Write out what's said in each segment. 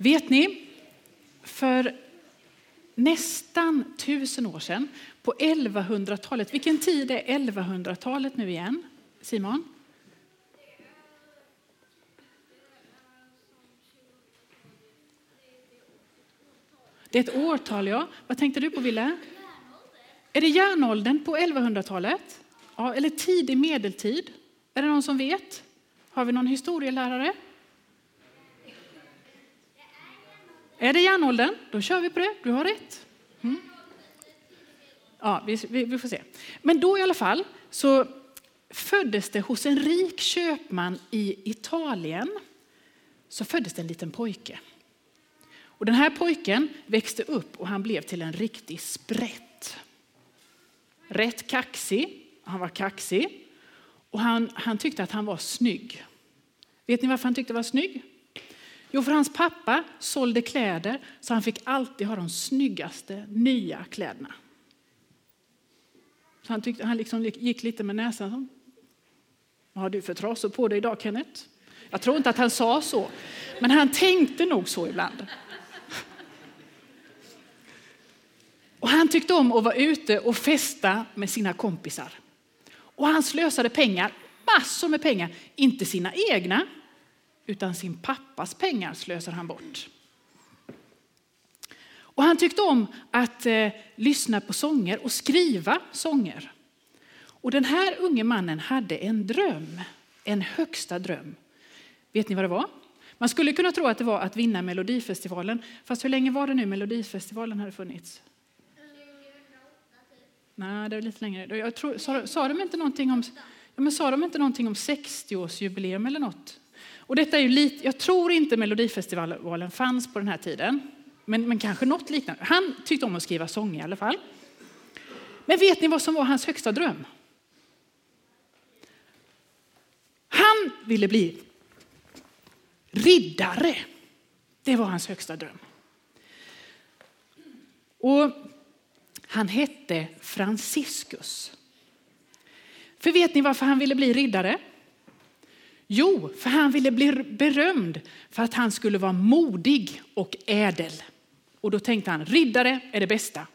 Vet ni, för nästan tusen år sedan, på 1100-talet, vilken tid är 1100-talet nu igen, Simon? Det är ett årtal, ja. Vad tänkte du på, Ville? Är det järnåldern på 1100-talet? Ja, eller tidig medeltid? Är det någon som vet? Har vi någon historielärare? Är det järnåldern? Då kör vi på det. Du har rätt. Mm. Ja, vi, vi, vi, får se. Men då i alla fall så föddes det hos en rik köpman i Italien så föddes det en liten pojke. Och den här pojken växte upp och han blev till en riktig sprätt. Rätt kaxig. Han var kaxig. Och han, han tyckte att han var snygg. Vet ni varför han tyckte han var snygg? Jo, för hans pappa sålde kläder så han fick alltid ha de snyggaste nya kläderna. Så han, tyckte, han liksom gick lite med näsan. Vad har du för trasor på dig idag Kenneth? Jag tror inte att han sa så, men han tänkte nog så ibland. Och han tyckte om att vara ute och festa med sina kompisar. Och han slösade pengar, massor med pengar, inte sina egna, utan sin pappas pengar slösar han bort. Och han tyckte om att eh, lyssna på sånger och skriva sånger. Och den här unge mannen hade en dröm, en högsta dröm. Vet ni vad det var? Man skulle kunna tro att det var att vinna Melodifestivalen. Fast hur länge var det nu Melodifestivalen hade funnits? Nej, det var lite längre. Jag tror, sa, sa, de inte någonting om, ja, men sa de inte någonting om 60-årsjubileum eller något? Och detta är ju lite, jag tror inte Melodifestivalen fanns på den här tiden, men, men kanske något liknande. Han tyckte om att skriva sånger i alla fall. Men vet ni vad som var hans högsta dröm? Han ville bli riddare. Det var hans högsta dröm. Och han hette Franciscus. För vet ni varför han ville bli riddare? Jo, för han ville bli berömd för att han skulle vara modig och ädel. Och då tänkte han, riddare är det bästa.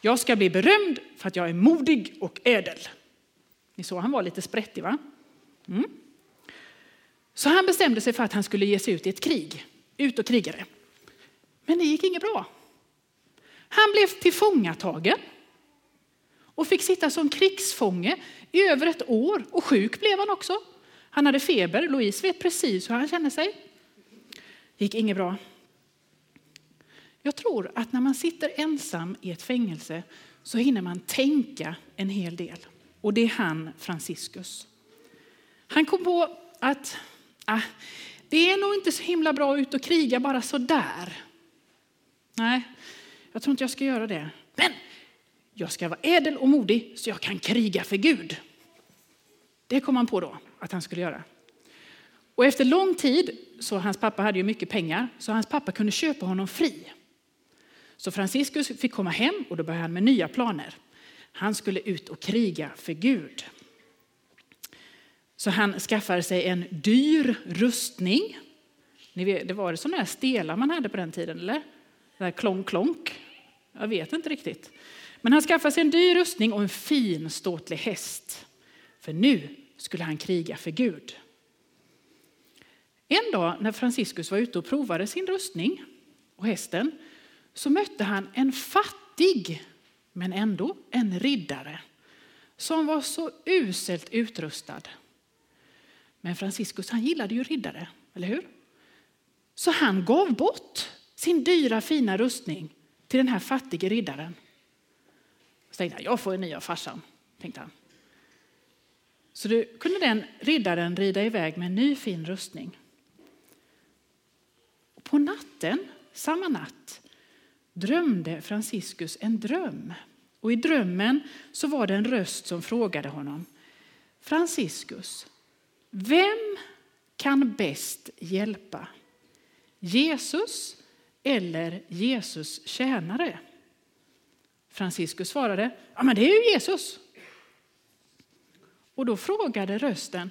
Jag ska bli berömd för att jag är modig och ädel. Ni såg, han var lite sprättig va? Mm. Så han bestämde sig för att han skulle ge sig ut i ett krig, ut och krigare. Men det gick inget bra. Han blev tillfångatagen och fick sitta som krigsfånge i över ett år. Och sjuk blev han också. Han hade feber. Louise vet precis hur han känner sig. Det gick inget bra. Jag tror att när man sitter ensam i ett fängelse så hinner man tänka en hel del. Och det är han, Franciscus. Han kom på att ah, det är nog inte så himla bra att ut och kriga bara så där. Nej, jag tror inte jag ska göra det. Men jag ska vara ädel och modig så jag kan kriga för Gud. Det kom han på då att han skulle göra. Och efter lång tid, så hans pappa hade ju mycket pengar, så hans pappa kunde köpa honom fri. Så Franciscus fick komma hem och då började han med nya planer. Han skulle ut och kriga för Gud. Så han skaffade sig en dyr rustning. Ni vet, det var det sådana här stelar man hade på den tiden, eller? Det klonk, klonk. Jag vet inte riktigt. Men han skaffade sig en dyr rustning och en fin ståtlig häst. För nu skulle han kriga för Gud. En dag när Franciscus var ute och provade sin rustning och hästen så mötte han en fattig, men ändå en riddare som var så uselt utrustad. Men Franciscus han gillade ju riddare, eller hur? Så han gav bort sin dyra fina rustning till den här fattige riddaren. Så tänkte han, jag får en ny av farsan, tänkte han. Så då kunde den riddaren rida iväg med en ny fin rustning. Och på natten, samma natt, drömde Franciscus en dröm. Och i drömmen så var det en röst som frågade honom. Franciscus, vem kan bäst hjälpa? Jesus eller Jesus tjänare? Franciscus svarade, ja men det är ju Jesus. Och då frågade rösten,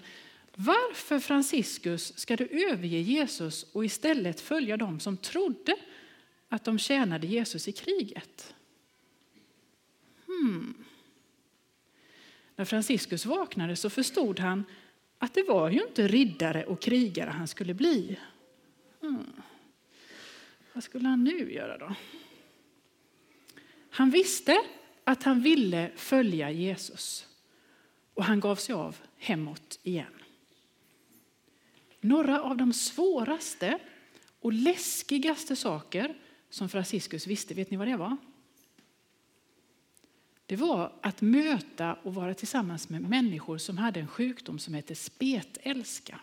Varför Franciscus ska du överge Jesus och istället följa dem som trodde att de tjänade Jesus i kriget? Hmm. När Franciscus vaknade så förstod han att det var ju inte riddare och krigare han skulle bli. Hmm. Vad skulle han nu göra då? Han visste att han ville följa Jesus och han gav sig av hemåt igen. Några av de svåraste och läskigaste saker som Franciscus visste, vet ni vad det var? Det var att möta och vara tillsammans med människor som hade en sjukdom som heter spetälska.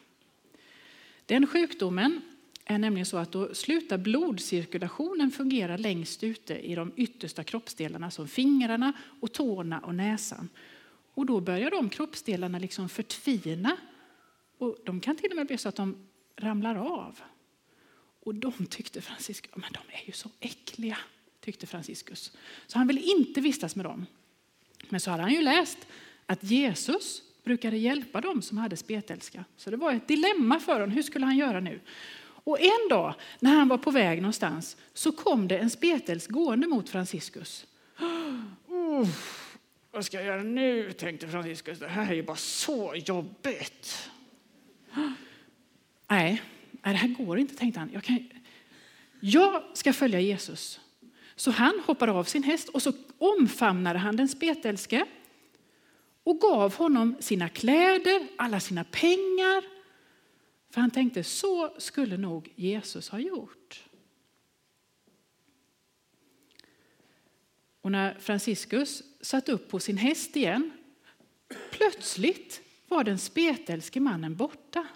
Den sjukdomen är nämligen så att då slutar blodcirkulationen fungera längst ute i de yttersta kroppsdelarna som fingrarna, och tårna och näsan. Och då börjar de kroppsdelarna liksom förtvina och de kan till och med bli så att de ramlar av. Och de tyckte Franciscus, men de är ju så äckliga, tyckte Franciscus. Så han ville inte vistas med dem. Men så hade han ju läst att Jesus brukade hjälpa dem som hade spetälska. Så det var ett dilemma för honom, hur skulle han göra nu? Och en dag när han var på väg någonstans så kom det en spetälsk gående mot Franciscus. Oh, vad ska jag göra nu, tänkte Franciscus. Det här är ju bara så jobbigt. Nej, det här går inte, tänkte han. Jag, kan, jag ska följa Jesus. Så han hoppade av sin häst och så omfamnade han den spetälske och gav honom sina kläder, alla sina pengar. För han tänkte så skulle nog Jesus ha gjort. Och när Franciscus satt upp på sin häst igen, plötsligt var den spetälske mannen borta.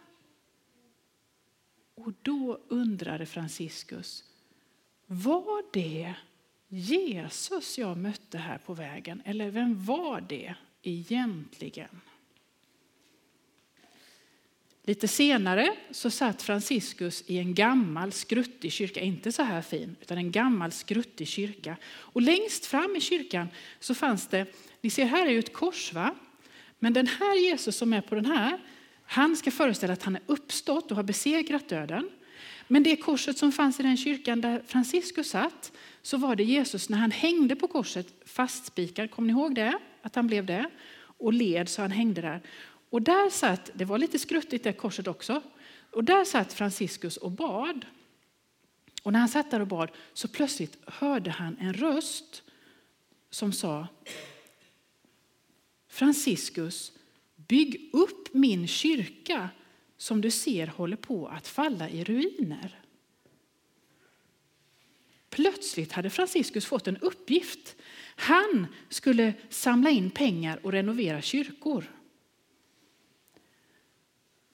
Och då undrade Franciscus, var det Jesus jag mötte här på vägen? Eller vem var det egentligen? Lite senare så satt Franciscus i en gammal skruttig kyrka, inte så här fin, utan en gammal skruttig kyrka. Och längst fram i kyrkan så fanns det, ni ser här är ju ett kors va? Men den här Jesus som är på den här, han ska föreställa att han är uppstått och har besegrat döden. Men det korset som fanns i den kyrkan där Franciscus satt, så var det Jesus när han hängde på korset fastspikad, kommer ni ihåg det? Att han blev det? Och led så han hängde där. Och där satt, det var lite skruttigt det korset också, och där satt Franciscus och bad. Och när han satt där och bad så plötsligt hörde han en röst som sa Franciscus, bygg upp min kyrka som du ser håller på att falla i ruiner. Plötsligt hade Franciscus fått en uppgift. Han skulle samla in pengar och renovera kyrkor.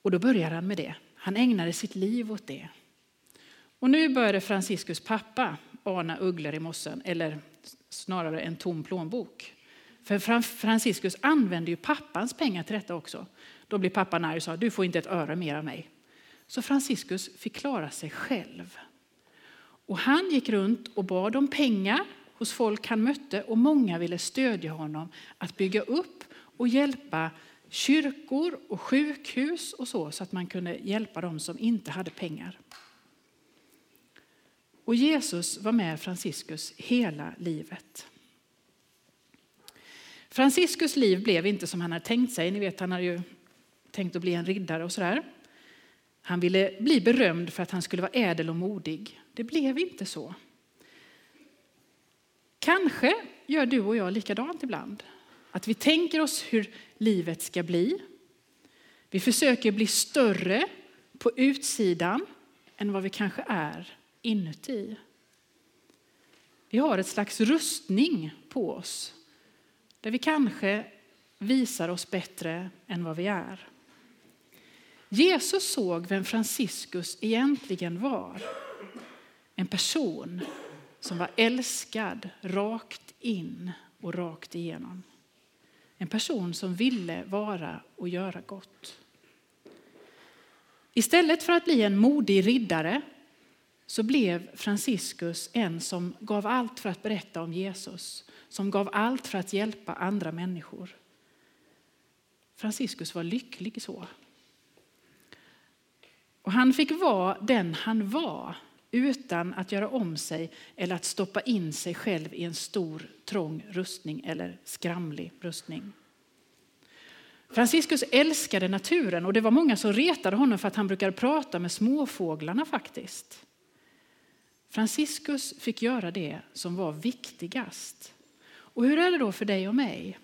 Och då började han med det. Han ägnade sitt liv åt det. Och nu började Franciscus pappa ana ugglor i mossen, eller snarare en tom plånbok. För Franciscus använde ju pappans pengar till detta också. Då blev pappan arg och sa, du får inte ett öre mer av mig. Så Franciscus fick klara sig själv. Och han gick runt och bad om pengar hos folk han mötte och många ville stödja honom att bygga upp och hjälpa kyrkor och sjukhus och så, så att man kunde hjälpa dem som inte hade pengar. Och Jesus var med Franciscus hela livet. Franciscus liv blev inte som han hade tänkt sig. Ni vet, han hade ju tänkt att bli en riddare och sådär. Han ville bli berömd för att han skulle vara ädel och modig. Det blev inte så. Kanske gör du och jag likadant ibland. Att vi tänker oss hur livet ska bli. Vi försöker bli större på utsidan än vad vi kanske är inuti. Vi har ett slags rustning på oss där vi kanske visar oss bättre än vad vi är. Jesus såg vem Franciscus egentligen var. En person som var älskad rakt in och rakt igenom. En person som ville vara och göra gott. Istället för att bli en modig riddare så blev Franciscus en som gav allt för att berätta om Jesus, som gav allt för att hjälpa andra människor. Franciscus var lycklig så. Och han fick vara den han var utan att göra om sig eller att stoppa in sig själv i en stor trång rustning eller skramlig rustning. Franciscus älskade naturen och det var många som retade honom för att han brukade prata med småfåglarna faktiskt. Franciscus fick göra det som var viktigast. Och hur är det då för dig och mig?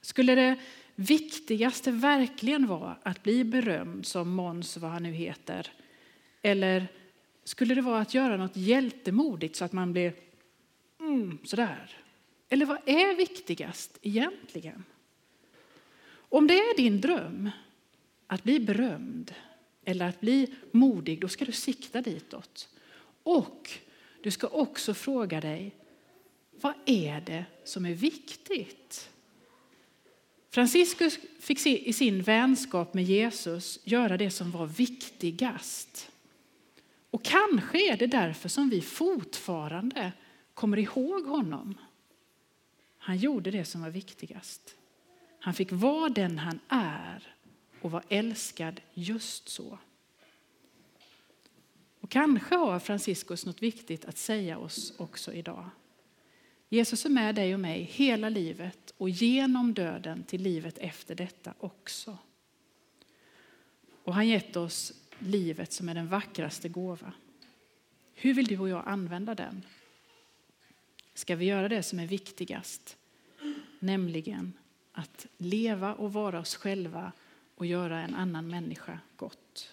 Skulle det viktigaste verkligen vara att bli berömd som Måns, vad han nu heter? Eller skulle det vara att göra något hjältemodigt så att man blir mm, sådär? Eller vad är viktigast egentligen? Om det är din dröm att bli berömd eller att bli modig, då ska du sikta ditåt. Och du ska också fråga dig, vad är det som är viktigt? Franciscus fick i sin vänskap med Jesus göra det som var viktigast. Och kanske är det därför som vi fortfarande kommer ihåg honom. Han gjorde det som var viktigast. Han fick vara den han är och var älskad just så. Och kanske har Franciscus något viktigt att säga oss också idag. Jesus är med dig och mig hela livet och genom döden till livet efter detta också. Och han gett oss livet som är den vackraste gåva. Hur vill du och jag använda den? Ska vi göra det som är viktigast, nämligen att leva och vara oss själva och göra en annan människa gott?